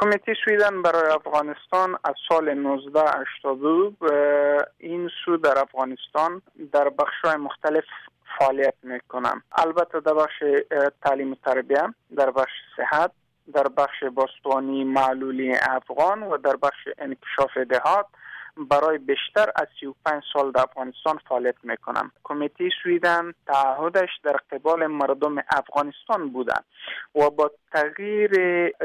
کمیته سویدن برای افغانستان از سال 1982 این سو در افغانستان در بخش مختلف فعالیت می‌کنم. البته در بخش تعلیم و تربیه در بخش صحت در بخش باستانی معلولی افغان و در بخش انکشاف دهات برای بیشتر از 35 سال در افغانستان فعالیت می‌کنم. کمیته سویدن تعهدش در قبال مردم افغانستان بوده و با تغییر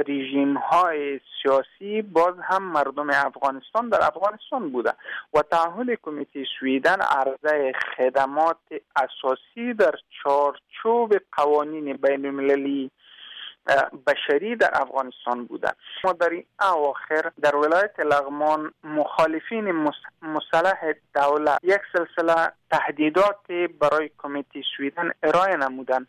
رژیم های سیاسی باز هم مردم افغانستان در افغانستان بوده و تعهد کمیته سویدن عرضه خدمات اساسی در چارچوب قوانین بین المللی بشری در افغانستان بوده. ما در این اواخر در ولایت لغمان مخالفین مسلح دولت یک سلسله تهدیدات برای کمیته سویدن ارائه نمودن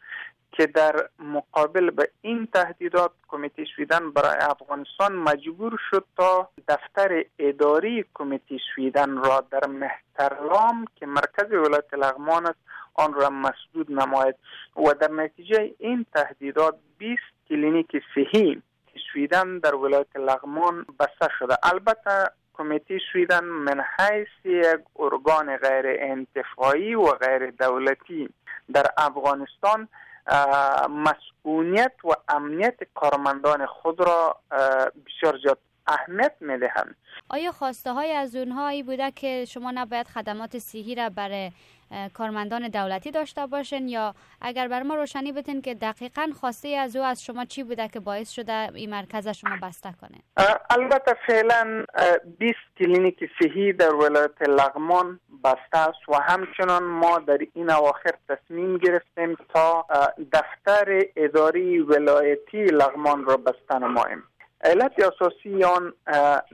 که در مقابل به این تهدیدات کمیته سویدن برای افغانستان مجبور شد تا دفتر اداری کمیته سویدن را در مهترلام که مرکز ولایت لغمان است آن را مسدود نماید. و در نتیجه این تهدیدات 20 کلینیک صحی سویدن در ولایت لغمان بسته شده. البته کمیته سویدن من حیث یک ارگان غیر انتفاعی و غیر دولتی در افغانستان مسئولیت و امنیت کارمندان خود را بسیار زیاد اهمیت می‌دهند. آیا خواسته های از اونهایی بوده که شما نباید خدمات صحی را برای کارمندان دولتی داشته باشین یا اگر بر ما روشنی بتین که دقیقا خواسته از او از شما چی بوده که باعث شده این مرکز شما بسته کنه؟ البته فعلا 20 کلینیک صحی در ولایت لغمان بسته است و همچنان ما در این اواخر تصمیم گرفتیم تا دفتر اداری ولایتی لغمان را بسته نماییم. علت اساسی آن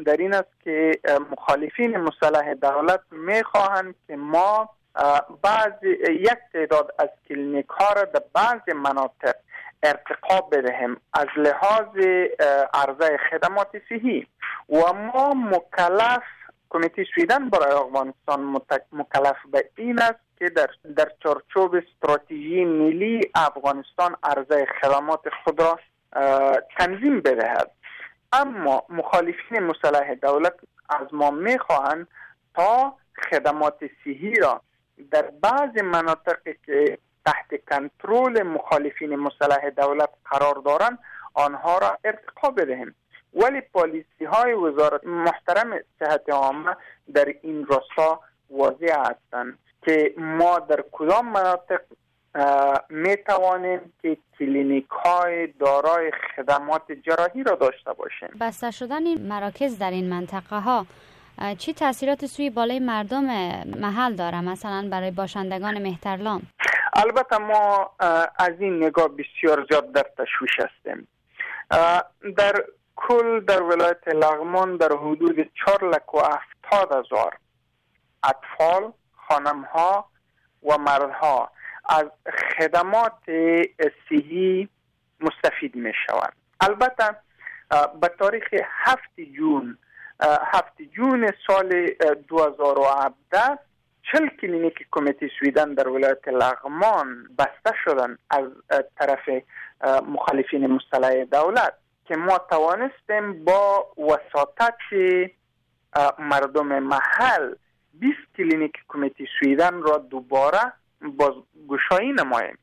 در این است که مخالفین مسلح دولت می‌خواهند که ما بعض یک تعداد از کلینیک ها را در بعض مناطق ارتقا بدهیم از لحاظ عرضه خدمات صحی و ما مکلف کمیته سویدن برای افغانستان مکلف به این است که در, در چارچوب استراتژی ملی افغانستان عرضه خدمات خود را تنظیم بدهد. اما مخالفین مسلح دولت از ما می‌خواهند تا خدمات صحی را در بعض مناطقی که تحت کنترل مخالفین مسلح دولت قرار دارند آنها را ارتقا بدهیم. ولی پالیسی های وزارت محترم صحت عامه در این راستا واضح هستند که ما در کدام مناطق می توانیم که کلینیک های دارای خدمات جراحی را داشته باشیم. بسته شدن این مراکز در این منطقه ها چی تاثیرات سوی بالای مردم محل داره؟ مثلا برای باشندگان مهترلام. البته ما از این نگاه بسیار زیاد در تشویش هستیم. در کل در ولایت لغمان در حدود چهار لک و هفتاد هزار اطفال خانم ها و مردها. از خدمات صحی مستفید می شوند البته به تاریخ هفت جون هفت جون سال 2017 چل کلینیک کمیته سویدن در ولایت لغمان بسته شدن از طرف مخالفین مسلح دولت که ما توانستیم با وساطت مردم محل 20 کلینیک کمیته سویدن را دوباره باز گشایی نماییم.